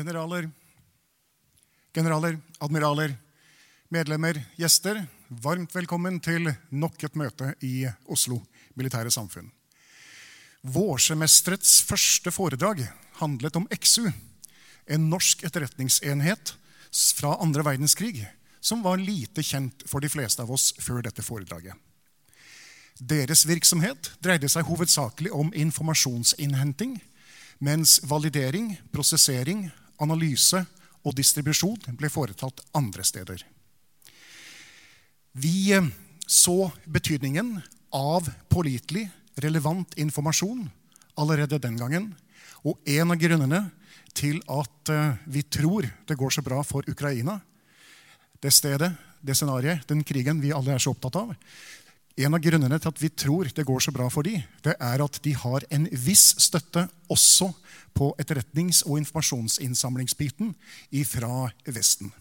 Generaler, generaler, admiraler, medlemmer, gjester. Varmt velkommen til nok et møte i Oslo Militære Samfunn. Vårsemesterets første foredrag handlet om XU, en norsk etterretningsenhet fra andre verdenskrig som var lite kjent for de fleste av oss før dette foredraget. Deres virksomhet dreide seg hovedsakelig om informasjonsinnhenting, mens validering, prosessering, analyse og distribusjon ble foretatt andre steder. Vi eh, så betydningen av pålitelig, relevant informasjon allerede den gangen. Og en av grunnene til at eh, vi tror det går så bra for Ukraina, det stedet, det scenarioet, den krigen vi alle er så opptatt av En av grunnene til at vi tror det går så bra for dem, det er at de har en viss støtte også på etterretnings- og informasjonsinnsamlingsbiten fra Vesten.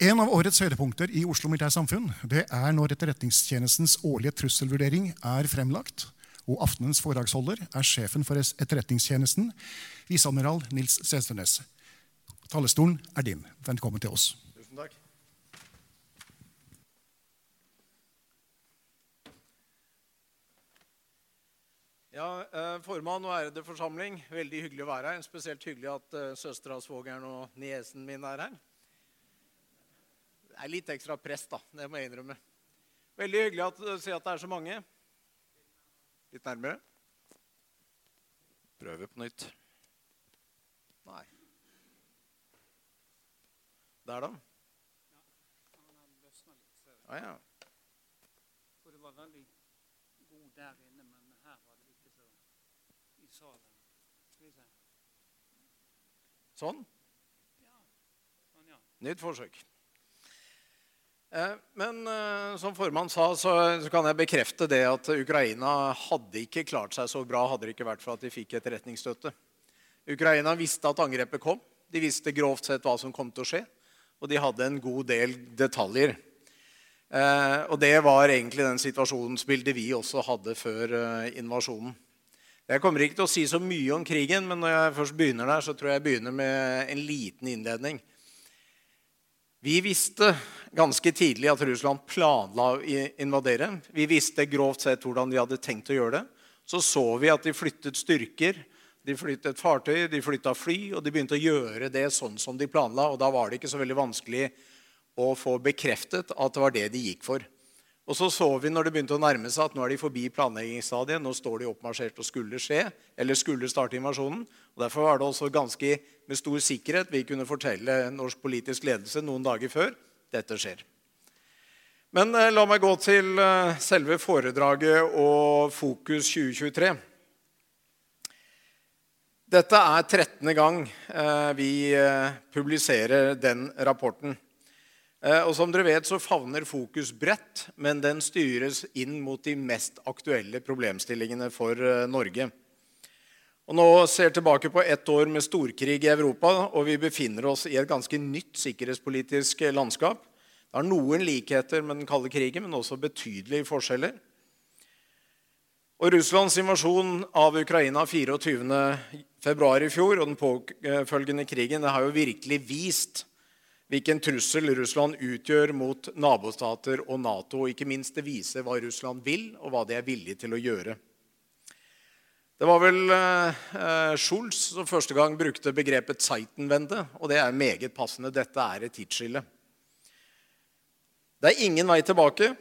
En av årets høydepunkter i Oslo Militære Samfunn det er når Etterretningstjenestens årlige trusselvurdering er fremlagt. Og aftenens foredragsholder er sjefen for Etterretningstjenesten, viseadmiral Nils Sedstønes. Talerstolen er din. Velkommen til oss. Tusen takk. Ja, eh, Formann og ærede forsamling, veldig hyggelig å være her. Spesielt hyggelig at eh, søstera, svogeren og niesen min er her. Det er litt ekstra press, da. Det må jeg innrømme. Veldig hyggelig å uh, se at det er så mange. Litt nærmere. Prøver på nytt. Nei. Der, da? Ja, ja. For det var veldig god der inne, men her var det ikke så i salen. Skal vi se. Sånn. Nytt forsøk. Eh, Men eh, som formann sa, så, kan jeg bekrefte det at Ukraina hadde ikke klart seg så bra hadde det ikke vært for at de fikk etterretningsstøtte. Ukraina visste at angrepet kom. De visste grovt sett hva som kom til å skje. Og de hadde en god del detaljer. Eh, og det var egentlig den situasjonsbildet vi også hadde før invasjonen. Jeg kommer ikke til å si så mye om krigen, men når jeg først begynner der, så tror jeg jeg begynner med en liten innledning. Vi visste ganske tidlig at Russland planla å invadere. Vi visste grovt sett hvordan de hadde tenkt å gjøre det. Så så vi at de flyttet styrker, de flyttet fartøy, de flytta fly, og de begynte å gjøre det sånn som de planla. Og da var det ikke så veldig vanskelig å få bekreftet at det var det de gikk for. Og så så vi når det begynte å nærme seg at nå er de forbi planleggingsstadiet. Nå står de oppmarsjert og skulle skje, eller skulle starte invasjonen. Og Derfor var det også ganske med stor sikkerhet vi kunne fortelle norsk politisk ledelse noen dager før dette skjer. Men eh, la meg gå til eh, selve foredraget og Fokus 2023. Dette er 13. gang eh, vi eh, publiserer den rapporten. Eh, Og som dere vet, så favner fokus bredt, men den styres inn mot de mest aktuelle problemstillingene for eh, Norge. Og nå ser vi tilbake på ett år med storkrig i Europa, og vi befinner oss i et ganske nytt sikkerhetspolitisk landskap. Det har noen likheter med den kalde krigen, men også betydelige forskjeller. Og Russlands invasjon av Ukraina 24.2 i fjor og den påfølgende krigen det har jo virkelig vist hvilken trussel Russland utgjør mot nabostater og Nato. Og ikke minst det viser hva Russland vil, og hva de er villige til å gjøre. Det var vel eh, Schulz som første gang brukte begrepet 'Zeitenwende', og det er meget passende. Dette er et tidsskille. Det er ingen vei tilbake,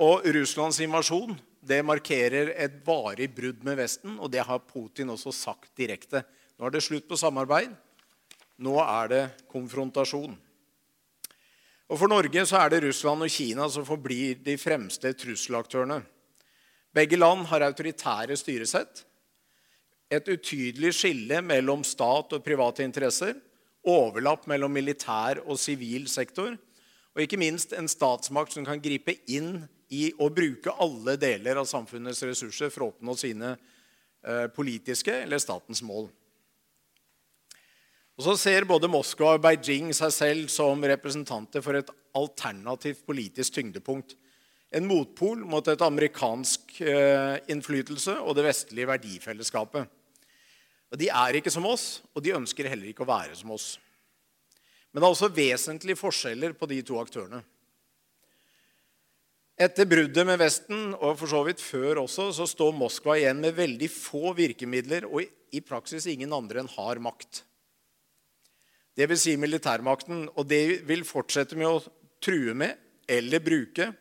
og Russlands invasjon det markerer et varig brudd med Vesten, og det har Putin også sagt direkte. Nå er det slutt på samarbeid. Nå er det konfrontasjon. Og For Norge så er det Russland og Kina som forblir de fremste trusselaktørene. Begge land har autoritære styresett, et utydelig skille mellom stat og private interesser, overlapp mellom militær og sivil sektor, og ikke minst en statsmakt som kan gripe inn i å bruke alle deler av samfunnets ressurser for å oppnå sine eh, politiske eller statens mål. Og så ser både Moskva og Beijing seg selv som representanter for et alternativt politisk tyngdepunkt. En motpol mot et amerikansk eh, innflytelse og det vestlige verdifellesskapet. De er ikke som oss, og de ønsker heller ikke å være som oss. Men det er også vesentlige forskjeller på de to aktørene. Etter bruddet med Vesten, og for så vidt før også, så står Moskva igjen med veldig få virkemidler og i praksis ingen andre enn har makt. Dvs. Si militærmakten. Og det vil fortsette med å true med eller bruke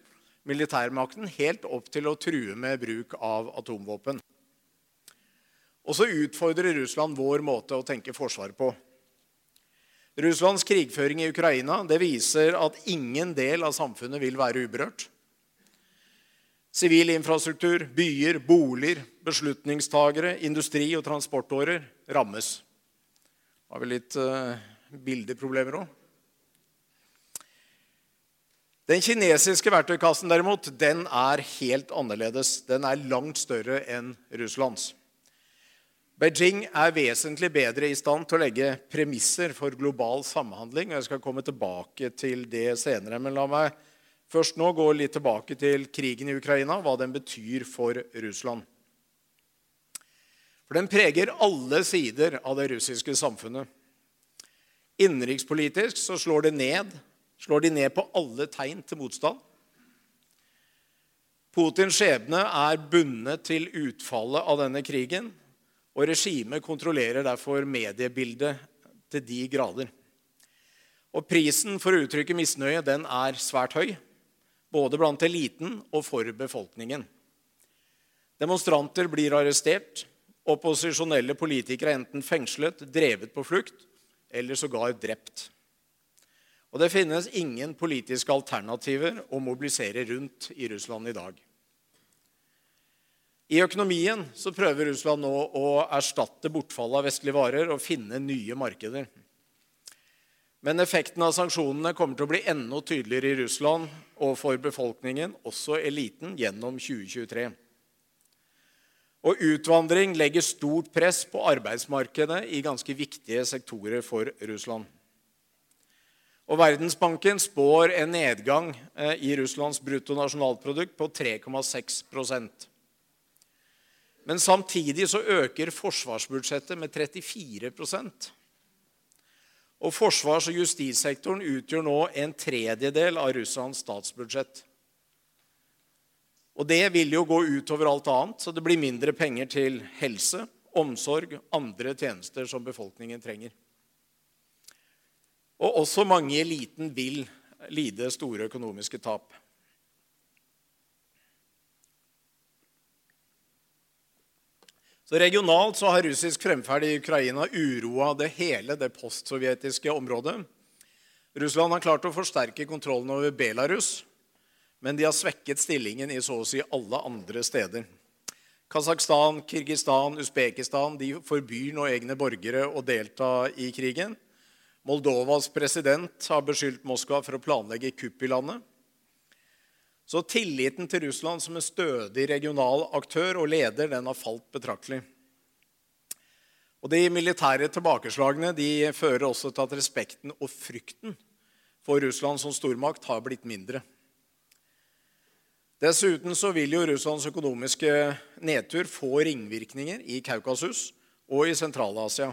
militærmakten helt opp til å true med bruk av atomvåpen. Og så utfordrer Russland vår måte å tenke forsvar på. Russlands krigføring i Ukraina det viser at ingen del av samfunnet vil være uberørt. Sivil infrastruktur, byer, boliger, beslutningstagere, industri og transportårer rammes. Har vi litt uh, bildeproblemer òg. Den kinesiske verktøykassen derimot, den er helt annerledes. Den er langt større enn Russlands. Beijing er vesentlig bedre i stand til å legge premisser for global samhandling. og Jeg skal komme tilbake til det senere. Men la meg først nå gå litt tilbake til krigen i Ukraina, hva den betyr for Russland. For den preger alle sider av det russiske samfunnet. Innenrikspolitisk så slår ned, slår de ned på alle tegn til motstand. Putins skjebne er bundet til utfallet av denne krigen, og regimet kontrollerer derfor mediebildet til de grader. Og prisen for å uttrykke misnøye den er svært høy, både blant eliten og for befolkningen. Demonstranter blir arrestert, opposisjonelle politikere er enten fengslet, drevet på flukt eller sågar drept. Og det finnes ingen politiske alternativer å mobilisere rundt i Russland i dag. I økonomien så prøver Russland nå å erstatte bortfallet av vestlige varer og finne nye markeder. Men effekten av sanksjonene kommer til å bli enda tydeligere i Russland og for befolkningen, også eliten, gjennom 2023. Og utvandring legger stort press på arbeidsmarkedet i ganske viktige sektorer for Russland. Og Verdensbanken spår en nedgang eh, i Russlands bruttonasjonalprodukt på 3,6% Men samtidig så øker forsvarsbudsjettet med 34% Og forsvars- og justissektoren utgjør nå en tredjedel av Russlands statsbudsjett. Og det vil jo gå utover alt annet, så det blir mindre penger til helse, omsorg, andre tjenester som befolkningen trenger. Og også mange i eliten vil lide store økonomiske tap. Så Regionalt så har russisk fremferd i Ukraina uroa det hele det postsovjetiske området. Russland har klart å forsterke kontrollen over Belarus, men de har svekket stillingen i så å si alle andre steder. Kasakhstan, Kirgistan, Usbekistan de forbyr nå egne borgere å delta i krigen. Moldovas president har beskyldt Moskva for å planlegge kupp i landet. Så tilliten til Russland som en stødig regional aktør og leder den har falt betraktelig. Og De militære tilbakeslagene de fører også til at respekten og frykten for Russland som stormakt har blitt mindre. Dessuten så vil jo Russlands økonomiske nedtur få ringvirkninger i Kaukasus og i Sentral-Asia.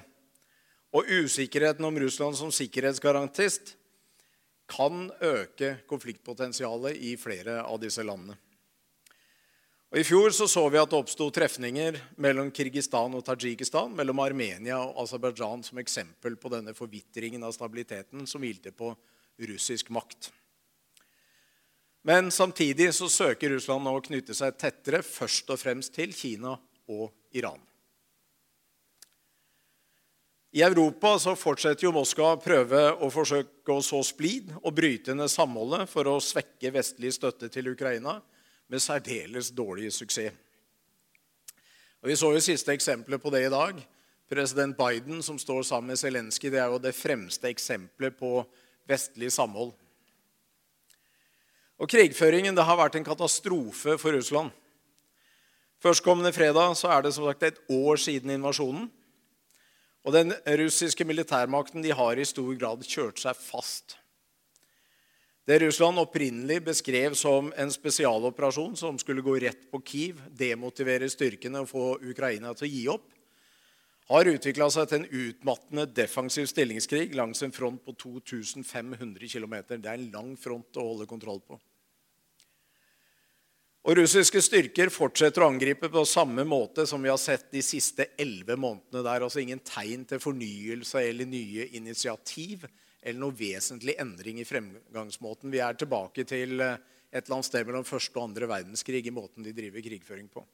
Og usikkerheten om Russland som sikkerhetsgarantist kan øke konfliktpotensialet i flere av disse landene. Og I fjor så, så vi at det oppsto trefninger mellom Kirgistan og Tadsjikistan, mellom Armenia og Aserbajdsjan som eksempel på denne forvitringen av stabiliteten som hvilte på russisk makt. Men samtidig så søker Russland nå å knytte seg tettere først og fremst til Kina og Iran. I Europa så fortsetter jo Moskva å prøve å forsøke å så splid og bryte ned samholdet for å svekke vestlig støtte til Ukraina, med særdeles dårlig suksess. Og Vi så jo siste eksempelet på det i dag. President Biden som står sammen med Zelenskyj, det er jo det fremste eksempelet på vestlig samhold. Og Krigføringen det har vært en katastrofe for Russland. Førstkommende fredag så er det som sagt et år siden invasjonen. Og den russiske militærmakten de har i stor grad kjørt seg fast. Det Russland opprinnelig beskrev som en spesialoperasjon som skulle gå rett på Kiev, demotivere styrkene og få Ukraina til å gi opp, har utvikla seg til en utmattende defensiv stillingskrig langs en front på 2500 km. Det er en lang front å holde kontroll på. Og Russiske styrker fortsetter å angripe på samme måte som vi har sett de siste elleve månedene. Det er altså ingen tegn til fornyelse eller nye initiativ eller noe vesentlig endring i fremgangsmåten. Vi er tilbake til eh, et eller annet sted mellom første og andre verdenskrig i måten de driver krigføring på.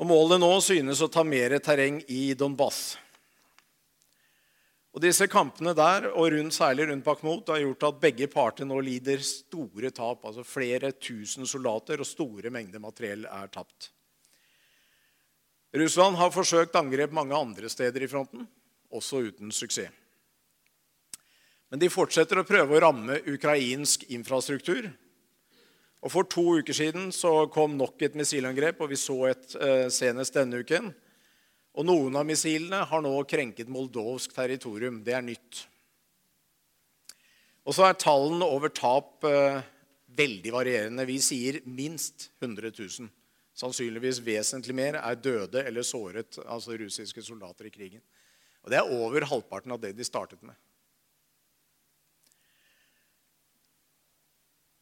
Og Målet nå synes å ta mer terreng i Donbass. Og Disse kampene der, og rundt, særlig rundt Bakhmut, har gjort at begge parter nå lider store tap. altså Flere tusen soldater og store mengder materiell er tapt. Russland har forsøkt angrep mange andre steder i fronten, også uten suksess. Men de fortsetter å prøve å ramme ukrainsk infrastruktur. Og For to uker siden så kom nok et missilangrep, og vi så et eh, senest denne uken. Og noen av missilene har nå krenket moldovsk territorium. Det er nytt. Og så er tallene over tap eh, veldig varierende. Vi sier minst 100 000. Sannsynligvis vesentlig mer er døde eller såret, altså russiske soldater i krigen. Og Det er over halvparten av det de startet med.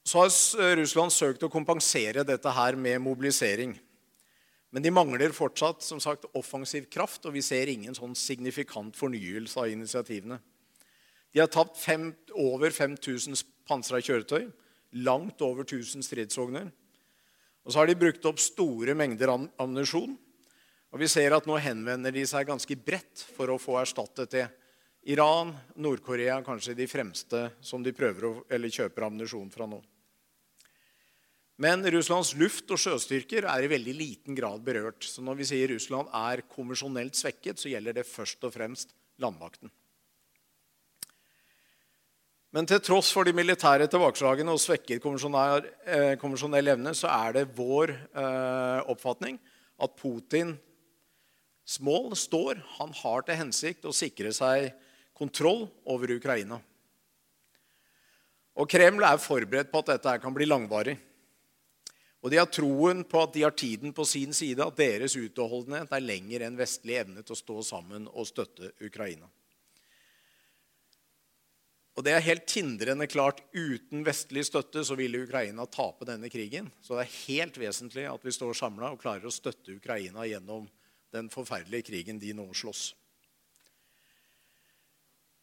Så har Russland søkt å kompensere dette her med mobilisering. Men de mangler fortsatt som sagt, offensiv kraft, og vi ser ingen sånn signifikant fornyelse av initiativene. De har tapt fem, over 5000 pansra kjøretøy, langt over 1000 stridsvogner. Og så har de brukt opp store mengder ammunisjon. Og vi ser at nå henvender de seg ganske bredt for å få erstattet det. Iran, Nord-Korea kanskje de fremste som de prøver å, eller kjøper ammunisjon fra nå. Men Russlands luft- og sjøstyrker er i veldig liten grad berørt. Så når vi sier Russland er konvensjonelt svekket, så gjelder det først og fremst landmakten. Men til tross for de militære tilbakeslagene og svekket eh, evne, så er det vår eh, oppfatning at Putins mål står. Han har til hensikt å sikre seg kontroll over Ukraina. Og Kreml er forberedt på at dette kan bli langvarig. Og de har troen på at de har tiden på sin side, at deres utholdenhet er lenger enn vestlig evne til å stå sammen og støtte Ukraina. Og det er helt tindrende klart uten vestlig støtte så ville Ukraina tape denne krigen. Så det er helt vesentlig at vi står samla og klarer å støtte Ukraina gjennom den forferdelige krigen de nå slåss.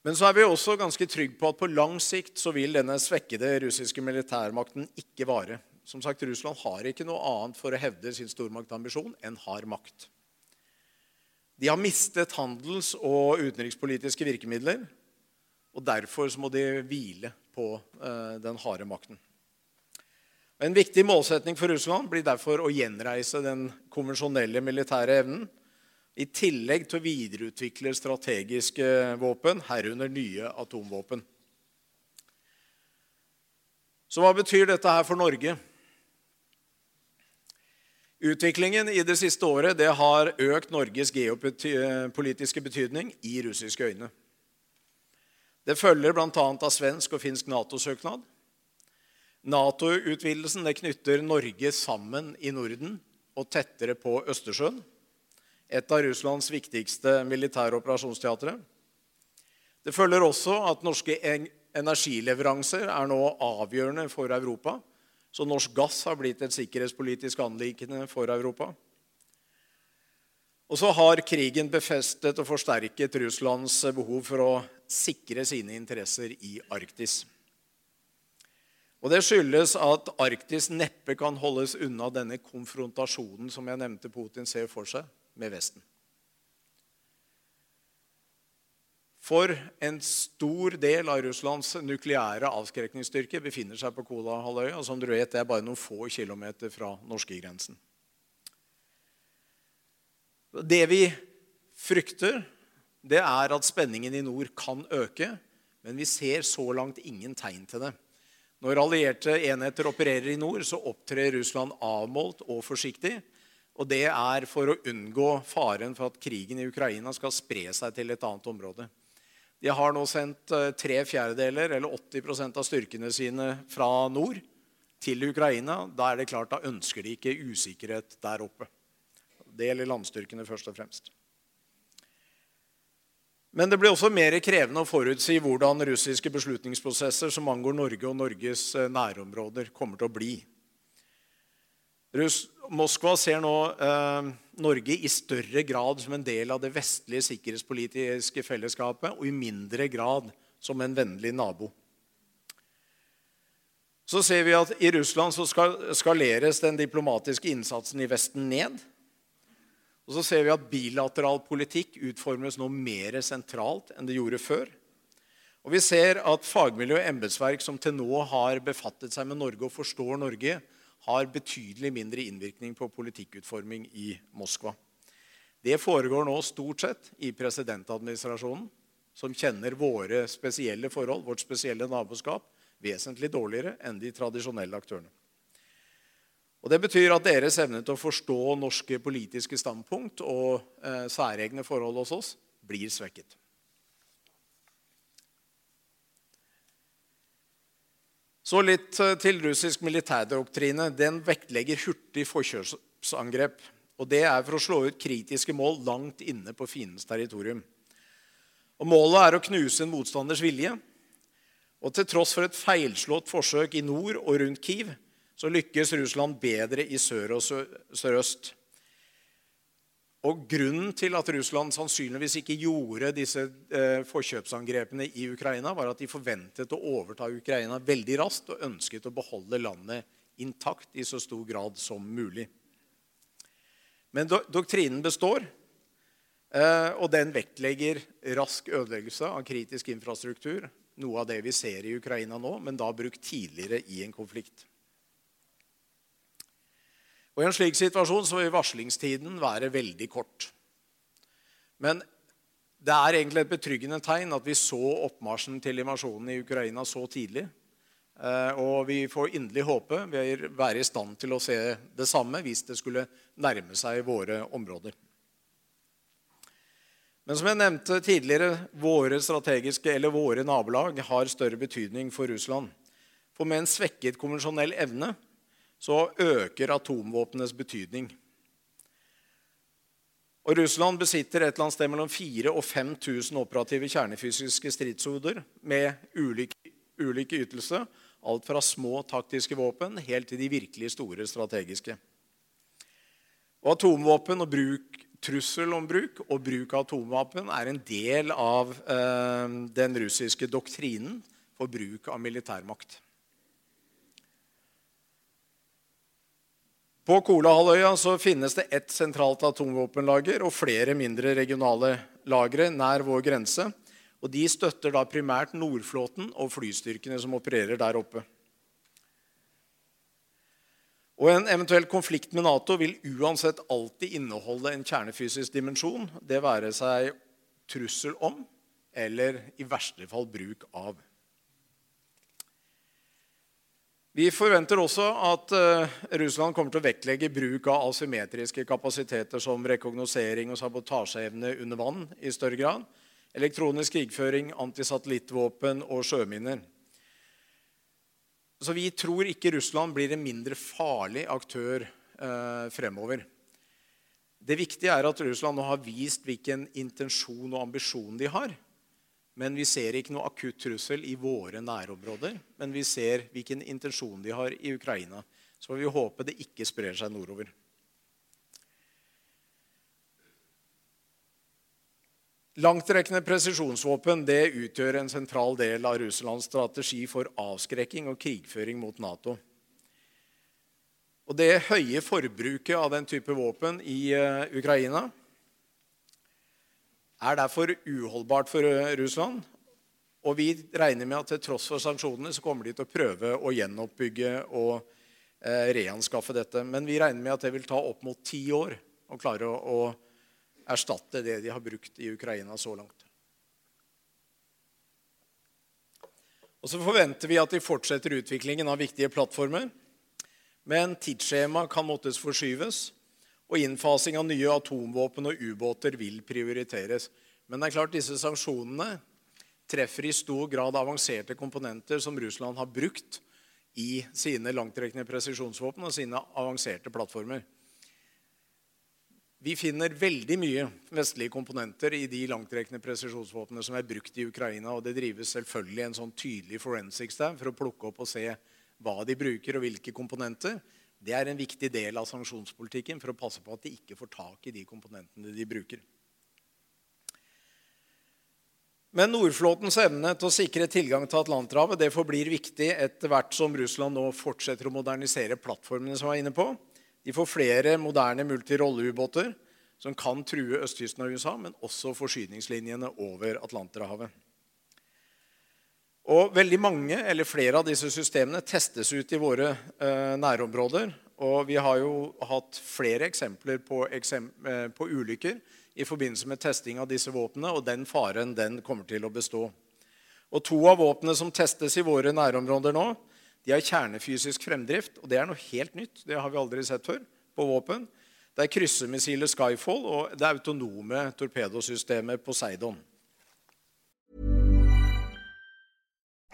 Men så er vi også ganske trygge på at på lang sikt så vil denne svekkede russiske militærmakten ikke vare. Som sagt, Russland har ikke noe annet for å hevde sin stormaktambisjon enn hard makt. De har mistet handels- og utenrikspolitiske virkemidler, og derfor må de hvile på eh, den harde makten. En viktig målsetning for Russland blir derfor å gjenreise den konvensjonelle militære evnen I tillegg til å videreutvikle strategiske våpen, herunder nye atomvåpen. Så hva betyr dette her for Norge? Utviklingen i det siste året det har økt Norges geopolitiske betydning i russiske øyne. Det følger bl.a. av svensk og finsk Nato-søknad. Nato-utvidelsen knytter Norge sammen i Norden og tettere på Østersjøen. Et av Russlands viktigste militære operasjonsteatre. Det følger også at norske energileveranser er nå avgjørende for Europa så norsk gass har blitt et sikkerhetspolitisk anliggende for Europa. Og så har krigen befestet og forsterket Russlands behov for å sikre sine interesser i Arktis. Og Det skyldes at Arktis neppe kan holdes unna denne konfrontasjonen som jeg nevnte Putin ser for seg med Vesten. For en stor del av Russlands nukleære avskrekningsstyrke befinner seg på Kolahalvøya. Som du vet, det er bare noen få kilometer fra norskegrensen. Det vi frykter, det er at spenningen i nord kan øke. Men vi ser så langt ingen tegn til det. Når allierte enheter opererer i nord, så opptrer Russland avmålt og forsiktig. Og det er for å unngå faren for at krigen i Ukraina skal spre seg til et annet område. De har nå sendt eh, tre fjerdedeler, eller 80% av styrkene sine fra nord til Ukraina. Da er det klart, da ønsker de ikke usikkerhet der oppe. Det gjelder landstyrkene først og fremst. Men det blir også mer krevende å forutsi hvordan russiske beslutningsprosesser som angår Norge og Norges eh, nærområder, kommer til å bli. Moskva ser nå eh, Norge i større grad som en del av det vestlige sikkerhetspolitiske fellesskapet, og i mindre grad som en vennlig nabo. Så ser vi at I Russland så skal skaleres den diplomatiske innsatsen i Vesten ned. Og så ser vi at bilateral politikk utformes nå mer sentralt enn det gjorde før. Og vi ser at fagmiljø og embetsverk som til nå har befattet seg med Norge og forstår Norge, har betydelig mindre innvirkning på politikkutforming i Moskva. Det foregår nå stort sett i presidentadministrasjonen, som kjenner våre spesielle forhold, vårt spesielle naboskap, vesentlig dårligere enn de tradisjonelle aktørene. Og Det betyr at deres evne til å forstå norske politiske standpunkt og eh, særegne forhold hos oss blir svekket. Så litt eh, til russisk militærdoktrine. Den vektlegger hurtig forkjørsangrep. Og Det er for å slå ut kritiske mål langt inne på fiendens territorium. Og Målet er å knuse en motstanders vilje. Og Til tross for et feilslått forsøk i nord og rundt Kiev så lykkes Russland bedre i sør og sørøst. Og Grunnen til at Russland sannsynligvis ikke gjorde disse eh, forkjøpsangrepene i Ukraina, var at de forventet å overta Ukraina veldig raskt og ønsket å beholde landet intakt i så stor grad som mulig. Men do doktrinen består, eh, og den vektlegger rask ødeleggelse av kritisk infrastruktur. Noe av det vi ser i Ukraina nå, men da brukt tidligere i en konflikt. Og I en slik situasjon så vil varslingstiden være veldig kort. Men det er egentlig et betryggende tegn at vi så oppmarsjen til invasjonen i Ukraina så tidlig. Eh, og vi får inderlig håpe vi være i stand til å se det samme hvis det skulle nærme seg våre områder. Men som jeg nevnte tidligere, våre strategiske eller våre nabolag har større betydning for Russland. For med en svekket konvensjonell evne så øker atomvåpnenes betydning. Og Russland besitter et eller annet sted mellom 4000 og 5000 operative kjernefysiske stridshoder med ulik, ulik ytelse. Alt fra små taktiske våpen helt til de virkelig store strategiske. Og Atomvåpen og bruk, trussel om bruk og bruk av atomvåpen er en del av eh, den russiske doktrinen for bruk av militærmakt. På Kolahalvøya finnes det ett sentralt atomvåpenlager og flere mindre regionale lagre nær vår grense. Og De støtter da primært Nordflåten og flystyrkene som opererer der oppe. Og En eventuell konflikt med Nato vil uansett alltid inneholde en kjernefysisk dimensjon. Det være seg trussel om eller i verste fall bruk av. Vi forventer også at uh, Russland kommer til å vektlegge bruk av asymmetriske kapasiteter som rekognosering og sabotasjeevne under vann i større grad, elektronisk krigføring, antisatellittvåpen og sjøminer. Så vi tror ikke Russland blir en mindre farlig aktør eh, fremover. Det viktige er at Russland nå har vist hvilken intensjon og ambisjon de har. Men vi ser ikke noe akutt trussel i våre nærområder. Men vi ser hvilken intensjon de har i Ukraina. Så får vi håpe det ikke sprer seg nordover. Langtrekkende presisjonsvåpen det utgjør en sentral del av Russlands strategi for avskrekking og krigføring mot Nato. Og Det høye forbruket av den type våpen i uh, Ukraina er derfor uholdbart for Russland. Og vi regner med at til tross for sanksjonene så kommer de til å prøve å gjenoppbygge og uh, reanskaffe dette. Men vi regner med at det vil ta opp mot ti år å klare å, å erstatte det de har brukt i Ukraina så langt. Og Så forventer vi at de fortsetter utviklingen av viktige plattformer. Men tidsskjema kan måttes forskyves, og innfasing av nye atomvåpen og ubåter vil prioriteres. Men det er klart disse sanksjonene treffer i stor grad avanserte komponenter som Russland har brukt i sine langtrekkende presisjonsvåpen og sine avanserte plattformer. Vi finner veldig mye vestlige komponenter i de langtrekkende presisjonsvåpnene som er brukt i Ukraina. og Det drives selvfølgelig en sånn tydelig forensics der for å plukke opp og se hva de bruker, og hvilke komponenter. Det er en viktig del av sanksjonspolitikken for å passe på at de ikke får tak i de komponentene de bruker. Men Nordflåtens evne til å sikre tilgang til Atlanterhavet det forblir viktig etter hvert som Russland nå fortsetter å modernisere plattformene som jeg var inne på. De får flere moderne multirolleubåter som kan true østkysten av USA, men også forsyningslinjene over Atlanterhavet. Og veldig mange, eller Flere av disse systemene testes ut i våre eh, nærområder. Og vi har jo hatt flere eksempler på, eksem eh, på, ulykker i forbindelse med testing av disse våpnene, og den faren den kommer til å bestå. Og To av våpnene som testes i våre nærområder nå, de har kjernefysisk fremdrift, og det er noe helt nytt. Det har vi aldri sett før på våpen. Det er kryssemissilet Skyfall og det autonome torpedosystemet Poseidon.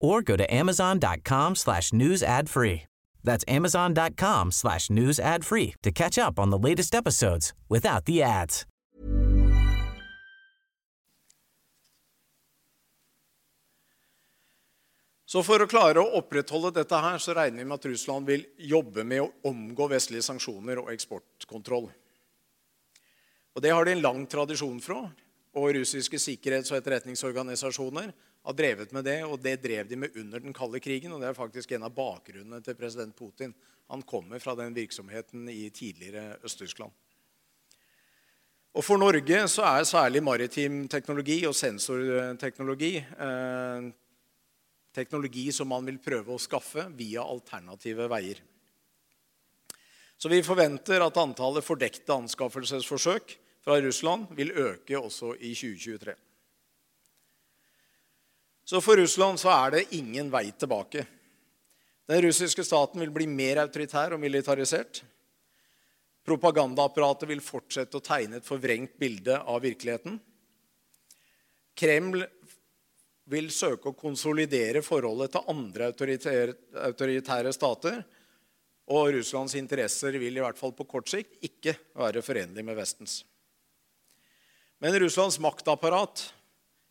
or go to amazon.com slash news ad free. That's amazon.com slash news ad free to catch up on the latest episodes without the ads. Så For å klare å opprettholde dette her, så regner vi med at Russland vil jobbe med å omgå vestlige sanksjoner og eksportkontroll. Og Det har de en lang tradisjon fra. Og russiske sikkerhets- og etterretningsorganisasjoner har drevet med det, og det drev de med under den kalde krigen. Og det er faktisk en av bakgrunnene til president Putin. Han kommer fra den virksomheten i tidligere Øst-Tyskland. Og For Norge så er særlig maritim teknologi og sensorteknologi eh, teknologi som man vil prøve å skaffe via alternative veier. Så vi forventer at antallet fordekte anskaffelsesforsøk fra Russland vil øke også i 2023. Så for Russland så er det ingen vei tilbake. Den russiske staten vil bli mer autoritær og militarisert. Propagandaapparatet vil fortsette å tegne et forvrengt bilde av virkeligheten. Kreml vil søke å konsolidere forholdet til andre autoritære stater Og Russlands interesser vil i hvert fall på kort sikt ikke være forenlig med Vestens. Men Russlands maktapparat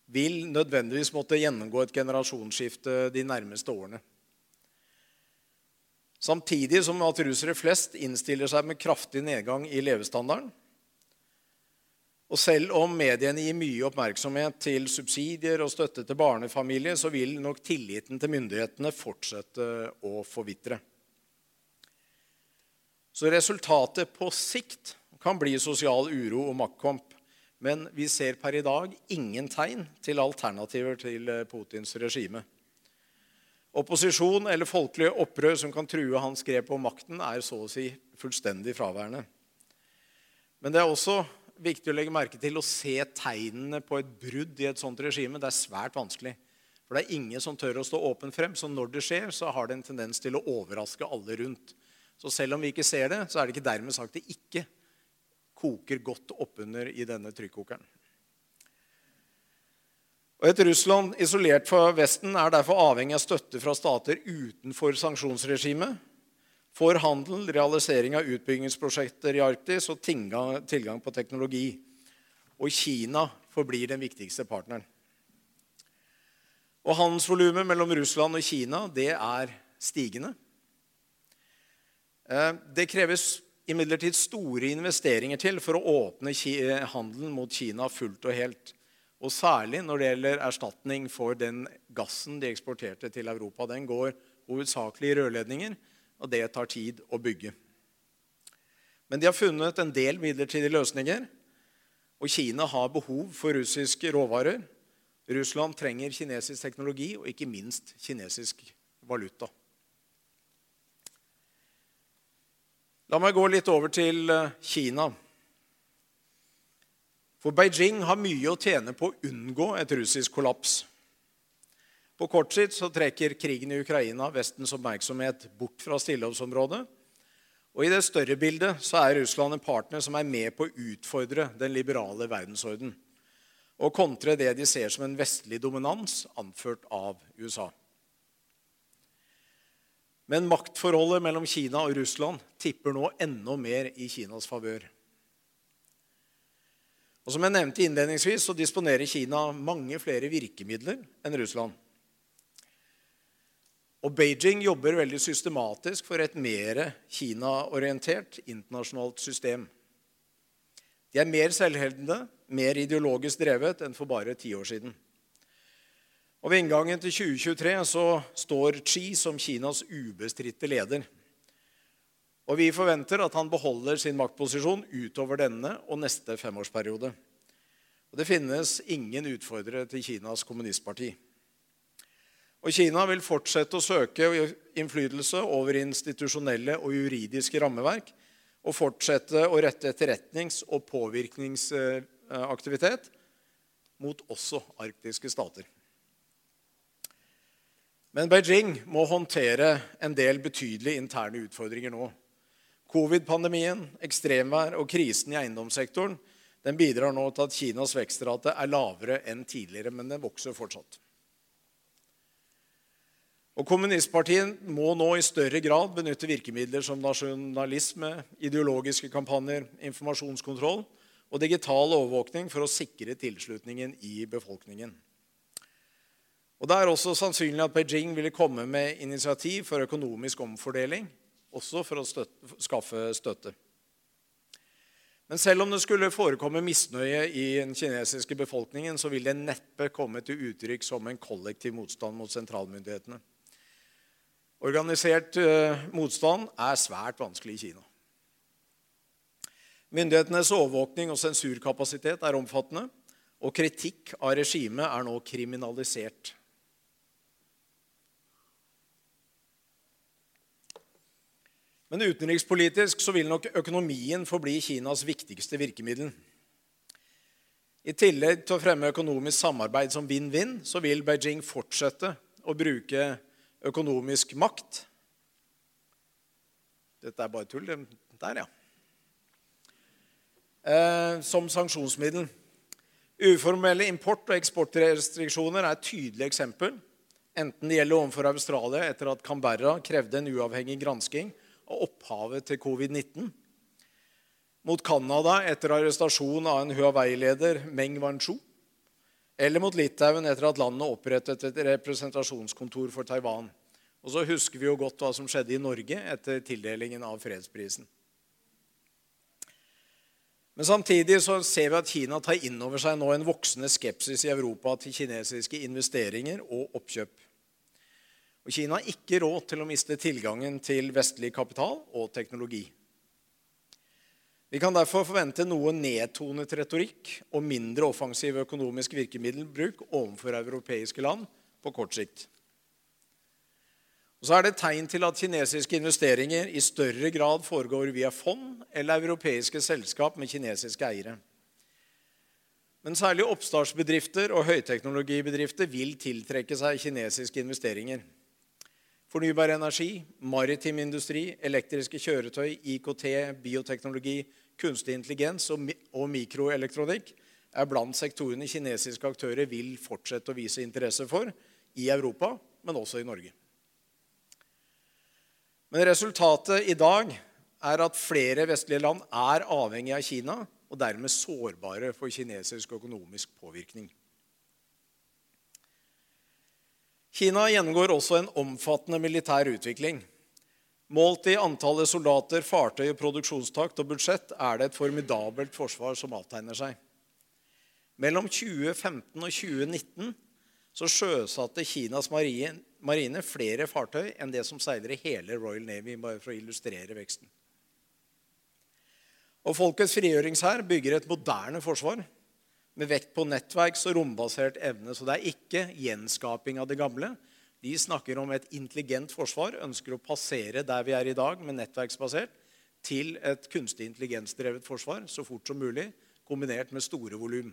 vil nødvendigvis måtte gjennomgå et generasjonsskifte de nærmeste årene. Samtidig som at russere flest innstiller seg med kraftig nedgang i levestandarden. Og selv om mediene gir mye oppmerksomhet til subsidier og støtte til barnefamilier, så vil nok tilliten til myndighetene fortsette å forvitre. Så resultatet på sikt kan bli sosial uro og maktkamp. Men vi ser per i dag ingen tegn til alternativer til Putins regime. Opposisjon eller folkelig opprør som kan true hans grep om makten, er så å si fullstendig fraværende. Men det er også viktig å legge merke til å se tegnene på et brudd i et sånt regime. Det er svært vanskelig. For det er ingen som tør å stå åpen frem. Så når det skjer, så har det en tendens til å overraske alle rundt. Så selv om vi ikke ser det, så er det ikke dermed sagt det ikke koker godt oppunder i denne trykkokeren. Og Et Russland isolert fra Vesten er derfor avhengig av støtte fra stater utenfor sanksjonsregimet for handel, realisering av utbyggingsprosjekter i Arktis og tilgang på teknologi. Og Kina forblir den viktigste partneren. Og Handelsvolumet mellom Russland og Kina det er stigende. Eh, det kreves imidlertid store investeringer til for å åpne handelen mot Kina fullt og helt. Og særlig når det gjelder erstatning for den gassen de eksporterte til Europa. Den går hovedsakelig i rørledninger, og det tar tid å bygge. Men de har funnet en del midlertidige løsninger. Og Kina har behov for russiske råvarer. Russland trenger kinesisk teknologi og ikke minst kinesisk valuta. La meg gå litt over til eh, Kina. For Beijing har mye å tjene på å unngå et russisk kollaps. På kort sikt så trekker krigen i Ukraina Vestens oppmerksomhet bort fra stillehavsområdet. Og I det større bildet så er Russland en partner som er med på å utfordre den liberale verdensorden. Og kontre det de ser som en vestlig dominans, anført av USA. Men maktforholdet mellom Kina og Russland tipper nå enda mer i Kinas favør. Og som jeg nevnte innledningsvis, så disponerer Kina mange flere virkemidler enn Russland. Og Beijing jobber veldig systematisk for et mer Kina-orientert internasjonalt system. De er mer selvhevdende, mer ideologisk drevet enn for bare ti år siden. Og Ved inngangen til 2023 så står Xi som Kinas ubestridte leder. Og vi forventer at han beholder sin maktposisjon utover denne og neste femårsperiode. Og det finnes ingen utfordrere til Kinas kommunistparti. Og Kina vil fortsette å søke innflytelse over institusjonelle og juridiske rammeverk og fortsette å rette etterretnings- og påvirkningsaktivitet mot også arktiske stater. Men Beijing må håndtere en del betydelige interne utfordringer nå. Covid-pandemien, ekstremvær og krisen i eiendomssektoren den bidrar nå til at Kinas vekstrate er lavere enn tidligere, men den vokser fortsatt. Og Kommunistpartiet må nå i større grad benytte virkemidler som nasjonalisme, ideologiske kampanjer, informasjonskontroll og digital overvåkning for å sikre tilslutningen i befolkningen. Og Det er også sannsynlig at Beijing ville komme med initiativ for økonomisk omfordeling også for å støtte, skaffe støtte. Men selv om det skulle forekomme misnøye i den kinesiske befolkningen, så vil det neppe komme til uttrykk som en kollektiv motstand mot sentralmyndighetene. Organisert uh, motstand er svært vanskelig i Kina. Myndighetenes overvåkning og sensurkapasitet er omfattende, og kritikk av regimet er nå kriminalisert. Men utenrikspolitisk så vil nok økonomien forbli Kinas viktigste virkemiddel. I tillegg til å fremme økonomisk samarbeid som vinn-vinn, så vil Beijing fortsette å bruke økonomisk makt Dette er bare tull. Der, ja. Eh, som sanksjonsmiddel. Uformelle import- og eksportrestriksjoner er et tydelig eksempel. Enten det gjelder overfor Australia etter at Canberra krevde en uavhengig gransking av opphavet til covid-19. Mot Canada etter arrestasjon av en Huawei-leder, Meng Wanzhou. Eller mot Litauen etter at landet opprettet et representasjonskontor for Taiwan. Og så husker vi jo godt hva som skjedde i Norge etter tildelingen av fredsprisen. Men samtidig så ser vi at Kina tar inn over seg nå en voksende skepsis i Europa til kinesiske investeringer og oppkjøp. Og Kina har ikke råd til å miste tilgangen til vestlig kapital og teknologi. Vi kan derfor forvente noe nedtonet retorikk og mindre offensiv økonomisk virkemiddelbruk overfor europeiske land på kort sikt. Og så er det tegn til at kinesiske investeringer i større grad foregår via fond eller europeiske selskap med kinesiske eiere. Men særlig oppstartsbedrifter og høyteknologibedrifter vil tiltrekke seg kinesiske investeringer. Fornybar energi, maritim industri, elektriske kjøretøy, IKT, bioteknologi, kunstig intelligens og mikroelektronikk er blant sektorene kinesiske aktører vil fortsette å vise interesse for i Europa, men også i Norge. Men resultatet i dag er at flere vestlige land er avhengig av Kina og dermed sårbare for kinesisk økonomisk påvirkning. Kina gjennomgår også en omfattende militær utvikling. Målt i antallet soldater, fartøy, produksjonstakt og budsjett er det et formidabelt forsvar som avtegner seg. Mellom 2015 og 2019 så sjøsatte Kinas marine flere fartøy enn det som seiler i hele Royal Navy, bare for å illustrere veksten. Og Folkets frigjøringshær bygger et moderne forsvar med vekt på nettverks- og rombasert evne. Så det er ikke gjenskaping av det gamle. De snakker om et intelligent forsvar, ønsker å passere der vi er i dag, med nettverksbasert, til et kunstig intelligensdrevet forsvar så fort som mulig, kombinert med store volum.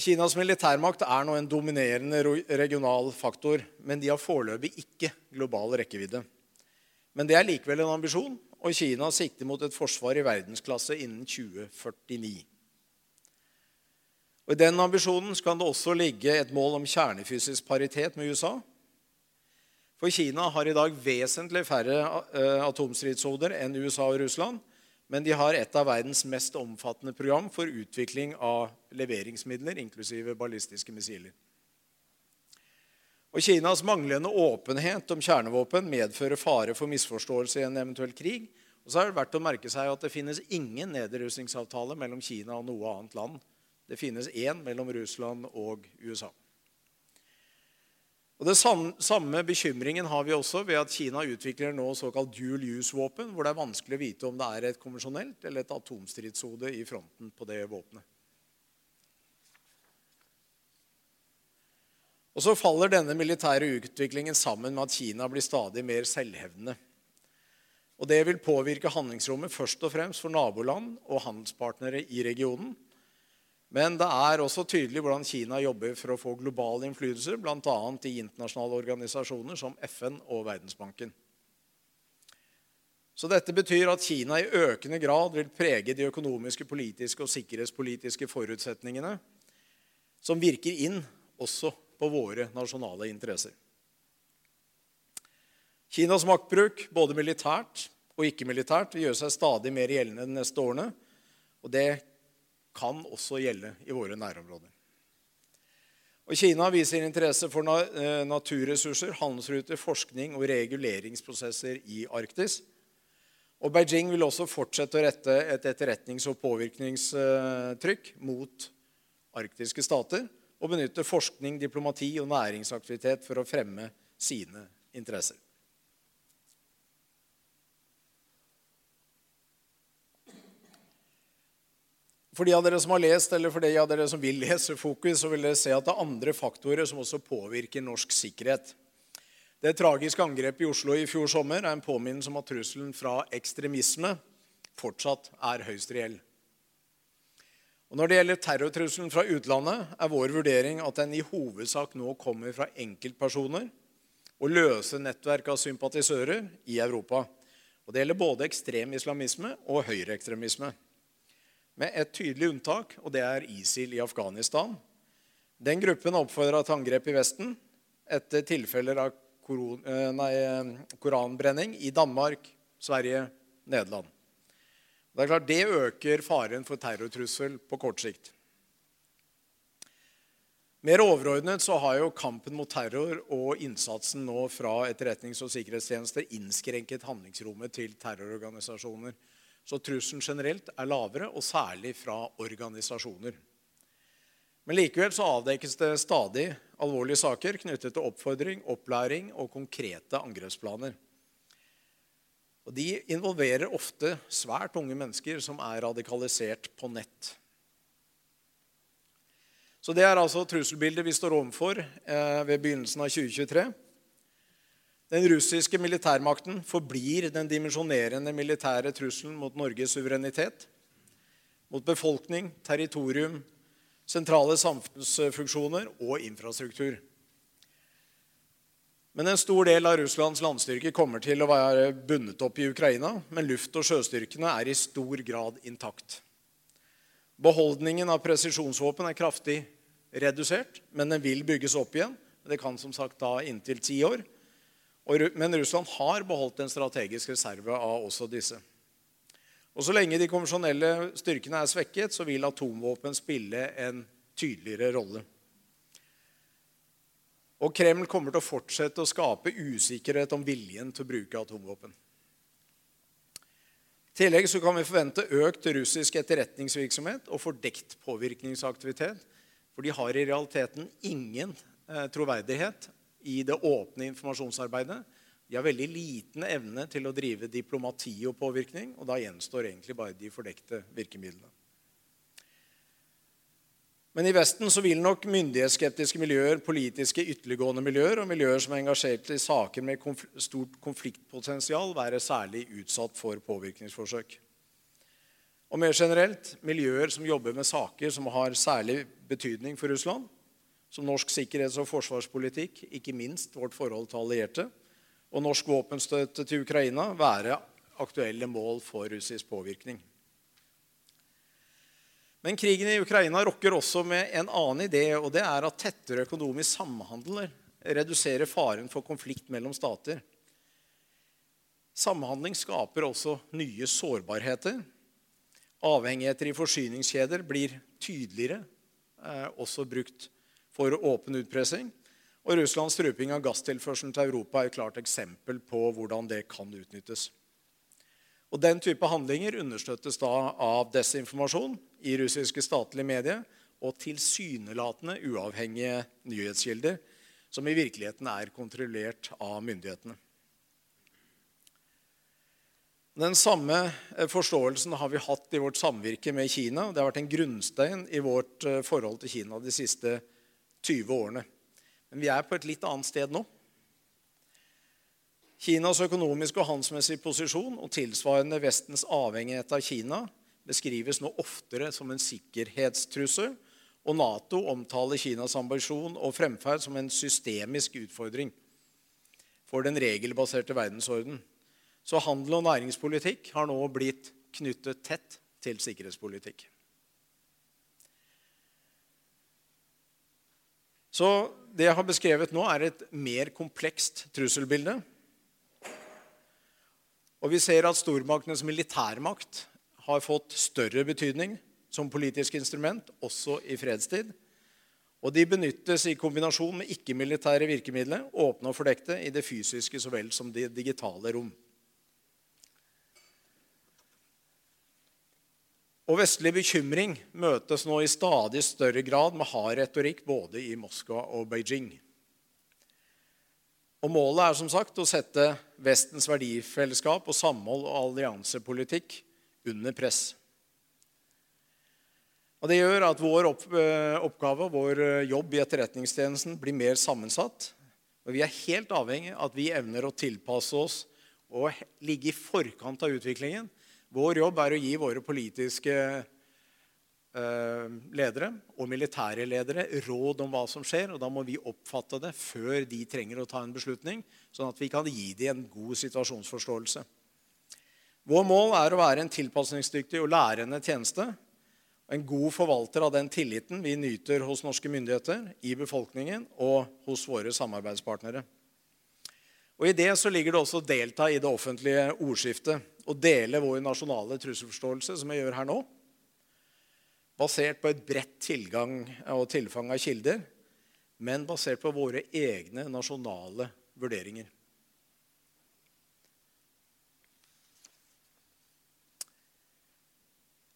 Kinas militærmakt er nå en dominerende regional faktor, men de har foreløpig ikke global rekkevidde. Men det er likevel en ambisjon, og Kina sikter mot et forsvar i verdensklasse innen 2049. Og I den ambisjonen skal det også ligge et mål om kjernefysisk paritet med USA. For Kina har i dag vesentlig færre eh, atomstridshoder enn USA og Russland. Men de har et av verdens mest omfattende program for utvikling av leveringsmidler, inklusive ballistiske missiler. Og Kinas manglende åpenhet om kjernevåpen medfører fare for misforståelse i en eventuell krig. Og så er det verdt å merke seg at det finnes ingen nedrustningsavtale mellom Kina og noe annet land. Det finnes én mellom Russland og USA. Og Det samme bekymringen har vi også ved at Kina utvikler nå såkalt dual use-våpen, hvor det er vanskelig å vite om det er et konvensjonelt eller et atomstridshode i fronten på det våpenet. Og Så faller denne militære utviklingen sammen med at Kina blir stadig mer selvhevdende. Og Det vil påvirke handlingsrommet først og fremst for naboland og handelspartnere i regionen, men det er også tydelig hvordan Kina jobber for å få global innflytelse, bl.a. i internasjonale organisasjoner som FN og Verdensbanken. Så Dette betyr at Kina i økende grad vil prege de økonomiske, politiske og sikkerhetspolitiske forutsetningene som virker inn også på våre nasjonale interesser. Kinas maktbruk, både militært og ikke-militært, vil gjøre seg stadig mer gjeldende de neste årene. Og det kan også gjelde i våre nærområder. Og Kina viser interesse for eh, naturressurser, handelsruter, forskning og reguleringsprosesser i Arktis. Og Beijing vil også fortsette å rette et etterretnings- og påvirkningstrykk mot arktiske stater og benytte forskning, diplomati og næringsaktivitet for å fremme sine interesser. For de av dere som har lest, eller for de av dere som vil lese Fokus, så vil dere se at det er andre faktorer som også påvirker norsk sikkerhet. Det tragiske angrepet i Oslo i fjor sommer er en påminnelse om at trusselen fra ekstremisme fortsatt er høyst reell. Og Når det gjelder terrortrusselen fra utlandet, er vår vurdering at den i hovedsak nå kommer fra enkeltpersoner og løse nettverk av sympatisører i Europa. Og Det gjelder både ekstrem islamisme og høyreekstremisme med et tydelig unntak, og det er ISIL i Afghanistan. Den gruppen oppfordra til angrep i Vesten etter tilfeller av koron, eh, nei, koranbrenning i Danmark, Sverige, Nederland. Det er klart det øker faren for terrortrussel på kort sikt. Mer overordnet så har jo kampen mot terror og innsatsen nå fra etterretnings- og sikkerhetstjenester innskrenket handlingsrommet til terrororganisasjoner. Så trusselen generelt er lavere, og særlig fra organisasjoner. Men likevel så avdekkes det stadig alvorlige saker knyttet til oppfordring, opplæring og konkrete angrepsplaner. Og De involverer ofte svært unge mennesker som er radikalisert på nett. Så det er altså trusselbildet vi står overfor eh, ved begynnelsen av 2023. Den russiske militærmakten forblir den dimensjonerende militære trusselen mot Norges suverenitet, mot befolkning, territorium, sentrale samfunnsfunksjoner og infrastruktur. Men en stor del av Russlands landstyrke kommer til å være bundet opp i Ukraina, men luft- og sjøstyrkene er i stor grad intakt. Beholdningen av presisjonsvåpen er kraftig redusert, men den vil bygges opp igjen. Det kan som sagt ta inntil ti år. Men Russland har beholdt en strategisk reserve av også disse. Og Så lenge de konvensjonelle styrkene er svekket, så vil atomvåpen spille en tydeligere rolle. Og Kreml kommer til å fortsette å skape usikkerhet om viljen til å bruke atomvåpen. I tillegg så kan vi forvente økt russisk etterretningsvirksomhet og fordekt påvirkningsaktivitet. For de har i realiteten ingen eh, troverdighet i det åpne informasjonsarbeidet. De har veldig liten evne til å drive diplomati og påvirkning, og da gjenstår egentlig bare de fordekte virkemidlene. Men i Vesten så vil nok myndighetsskeptiske miljøer, politiske ytterliggående miljøer og miljøer som er engasjert i saker med konf stort konfliktpotensial, være særlig utsatt for påvirkningsforsøk. Og mer generelt miljøer som jobber med saker som har særlig betydning for Russland, som norsk sikkerhets- og forsvarspolitikk, ikke minst vårt forhold til allierte, og norsk våpenstøtte til Ukraina, være aktuelle mål for russisk påvirkning. Men krigen i Ukraina rokker også med en annen idé, og det er at tettere økonomisk samhandel reduserer faren for konflikt mellom stater. Samhandling skaper også nye sårbarheter. Avhengigheter i forsyningskjeder blir tydeligere, eh, også brukt for åpen utpressing. Og Russlands struping av gasstilførselen til Europa er et klart eksempel på hvordan det kan utnyttes. Og Den type handlinger understøttes da av desinformasjon i russiske statlige medier og tilsynelatende uavhengige nyhetskilder, som i virkeligheten er kontrollert av myndighetene. Den samme eh, forståelsen har vi hatt i vårt samvirke med Kina. Det har vært en grunnstein i vårt eh, forhold til Kina de siste 20 årene. Men vi er på et litt annet sted nå. Kinas økonomiske og handelsmessige posisjon og tilsvarende Vestens avhengighet av Kina beskrives nå oftere som en sikkerhetstrussel, og Nato omtaler Kinas ambisjon og fremferd som en systemisk utfordring for den regelbaserte verdensorden. Så handel og næringspolitikk har nå blitt knyttet tett til sikkerhetspolitikk. Så det jeg har beskrevet nå, er et mer komplekst trusselbilde og vi ser at stormaktenes militærmakt har fått større betydning som politisk instrument, også i fredstid. Og de benyttes i kombinasjon med ikke-militære virkemidler, åpne og fordekte, i det fysiske så vel som det digitale rom. Og Vestlig bekymring møtes nå i stadig større grad med hard retorikk både i Moskva og Beijing. Og Målet er som sagt å sette Vestens verdifellesskap og samhold og alliansepolitikk under press. Og Det gjør at vår eh, oppgave og vår eh, jobb i Etterretningstjenesten blir mer sammensatt. Og Vi er helt avhengig av at vi evner å tilpasse oss og ligge i forkant av utviklingen. Vår jobb er å gi våre politiske Eh, ledere og militære ledere råd om hva som skjer. og Da må vi oppfatte det før de trenger å ta en beslutning, sånn at vi kan gi dem en god situasjonsforståelse. Vår mål er å være en tilpasningsdyktig og lærende tjeneste. En god forvalter av den tilliten vi nyter hos norske myndigheter, i befolkningen og hos våre samarbeidspartnere. Og I det så ligger det også å delta i det offentlige ordskiftet og dele vår nasjonale trusselforståelse, som jeg gjør her nå, basert på et bredt tilgang og tilfang av kilder, men basert på våre egne nasjonale vurderinger.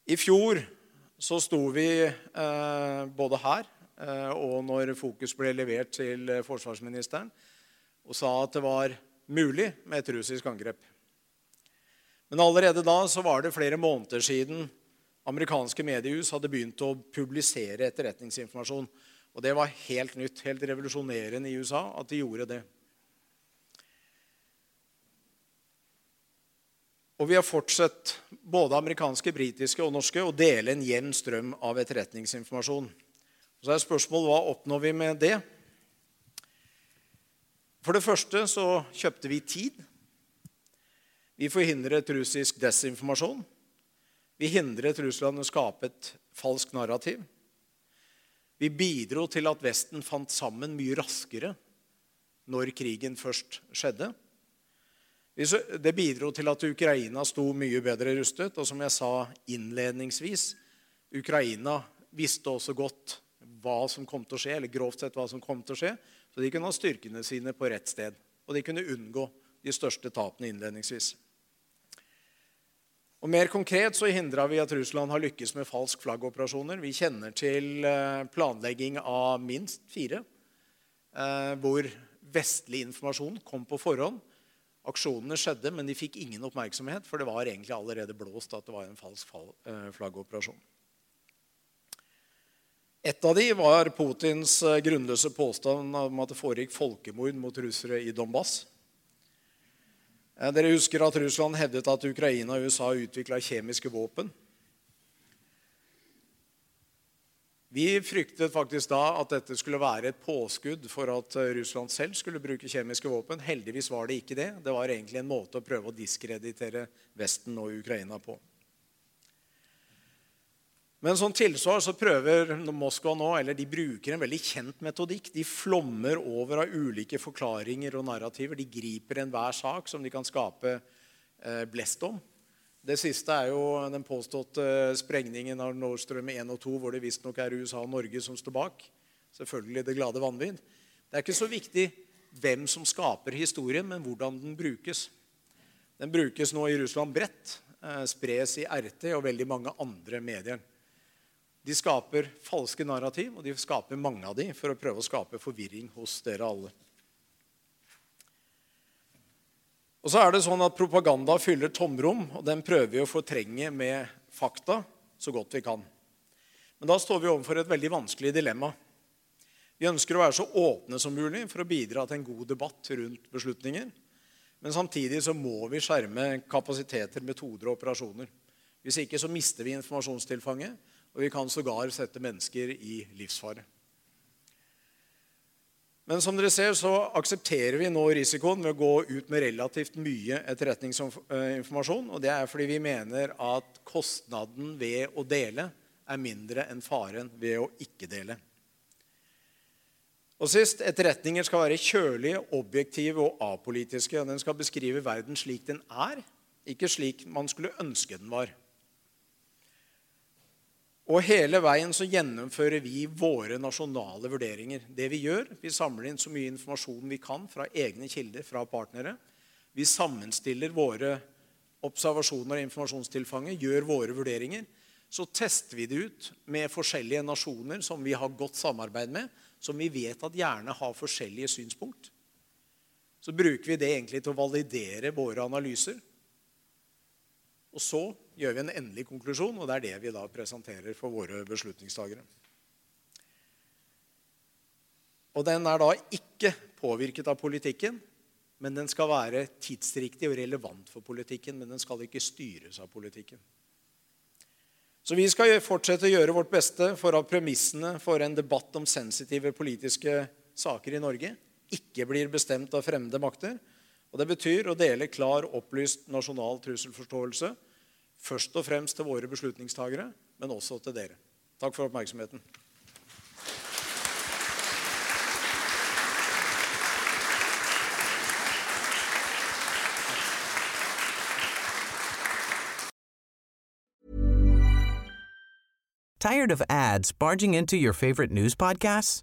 I fjor så sto vi eh, både her eh, og når fokus ble levert til eh, forsvarsministeren, og sa at det var mulig med et russisk angrep. Men allerede da så var det flere måneder siden amerikanske mediehus hadde begynt å publisere etterretningsinformasjon. Og det var helt nytt, helt revolusjonerende i USA at de gjorde det. Og vi har fortsatt, både amerikanske, britiske og norske, å dele en jevn strøm av etterretningsinformasjon. Så er spørsmålet hva oppnår vi med det? For det første så kjøpte vi tid. Vi forhindret russisk desinformasjon. Vi hindret Russland å skape et falskt narrativ. Vi bidro til at Vesten fant sammen mye raskere når krigen først skjedde. Det bidro til at Ukraina sto mye bedre rustet. Og som jeg sa innledningsvis, Ukraina visste også godt hva som kom til å skje, eller grovt sett hva som kom til å skje. Så de kunne ha styrkene sine på rett sted. Og de kunne unngå de største tapene innledningsvis. Og Mer konkret så hindra vi at Russland har lykkes med falsk flaggoperasjoner. Vi kjenner til eh, planlegging av minst fire, eh, hvor vestlig informasjon kom på forhånd. Aksjonene skjedde, men de fikk ingen oppmerksomhet, for det var egentlig allerede blåst at det var en falsk eh, flaggoperasjon. Et av de var Putins eh, grunnløse påstand om at det foregikk folkemord mot russere i Donbass. Eh, dere husker at Russland hevdet at Ukraina og USA utvikla kjemiske våpen. Vi fryktet faktisk da at dette skulle være et påskudd for at eh, Russland selv skulle bruke kjemiske våpen. Heldigvis var det ikke det. Det var egentlig en måte å prøve å diskreditere Vesten og Ukraina på. Men som tilsvar så prøver Moskva nå, eller de bruker en veldig kjent metodikk. De flommer over av ulike forklaringer og narrativer. De griper enhver sak som de kan skape eh, blest om. Det siste er jo den påståtte sprengningen av Nord Stream 1 og 2, hvor det visstnok er USA og Norge som står bak. Selvfølgelig det glade vanvidd. Det er ikke så viktig hvem som skaper historien, men hvordan den brukes. Den brukes nå i Russland bredt, eh, spres i RT og veldig mange andre medier. De skaper falske narrativ, og de skaper mange av dem for å prøve å skape forvirring hos dere alle. Og så er det sånn at Propaganda fyller tomrom, og den prøver vi å fortrenge med fakta så godt vi kan. Men da står vi overfor et veldig vanskelig dilemma. Vi ønsker å være så åpne som mulig for å bidra til en god debatt rundt beslutninger. Men samtidig så må vi skjerme kapasiteter, metoder og operasjoner. Hvis ikke så mister vi informasjonstilfanget, og vi kan sågar sette mennesker i livsfare. Men som dere ser, så aksepterer vi nå risikoen ved å gå ut med relativt mye etterretningsinformasjon. Og det er fordi vi mener at kostnaden ved å dele er mindre enn faren ved å ikke dele. Og sist, Etterretninger skal være kjølige, objektive og apolitiske. Den skal beskrive verden slik den er, ikke slik man skulle ønske den var. Og hele veien så gjennomfører vi våre nasjonale vurderinger. Det Vi gjør, vi samler inn så mye informasjon vi kan fra egne kilder, fra partnere. Vi sammenstiller våre observasjoner og informasjonstilfanget, gjør våre vurderinger. Så tester vi det ut med forskjellige nasjoner som vi har godt samarbeid med, som vi vet at gjerne har forskjellige synspunkt. Så bruker vi det egentlig til å validere våre analyser. Og så gjør vi en endelig konklusjon, og det er det vi da presenterer for våre beslutningstagere. Og den er da ikke påvirket av politikken, men den skal være tidsriktig og relevant for politikken. Men den skal ikke styres av politikken. Så vi skal fortsette å gjøre vårt beste for at premissene for en debatt om sensitive politiske saker i Norge ikke blir bestemt av fremmede makter. Og Det betyr å dele klar, opplyst nasjonal trusselforståelse først og fremst til våre beslutningstagere, men også til dere. Takk for oppmerksomheten. Tired of ads barging into your favorite news podcasts?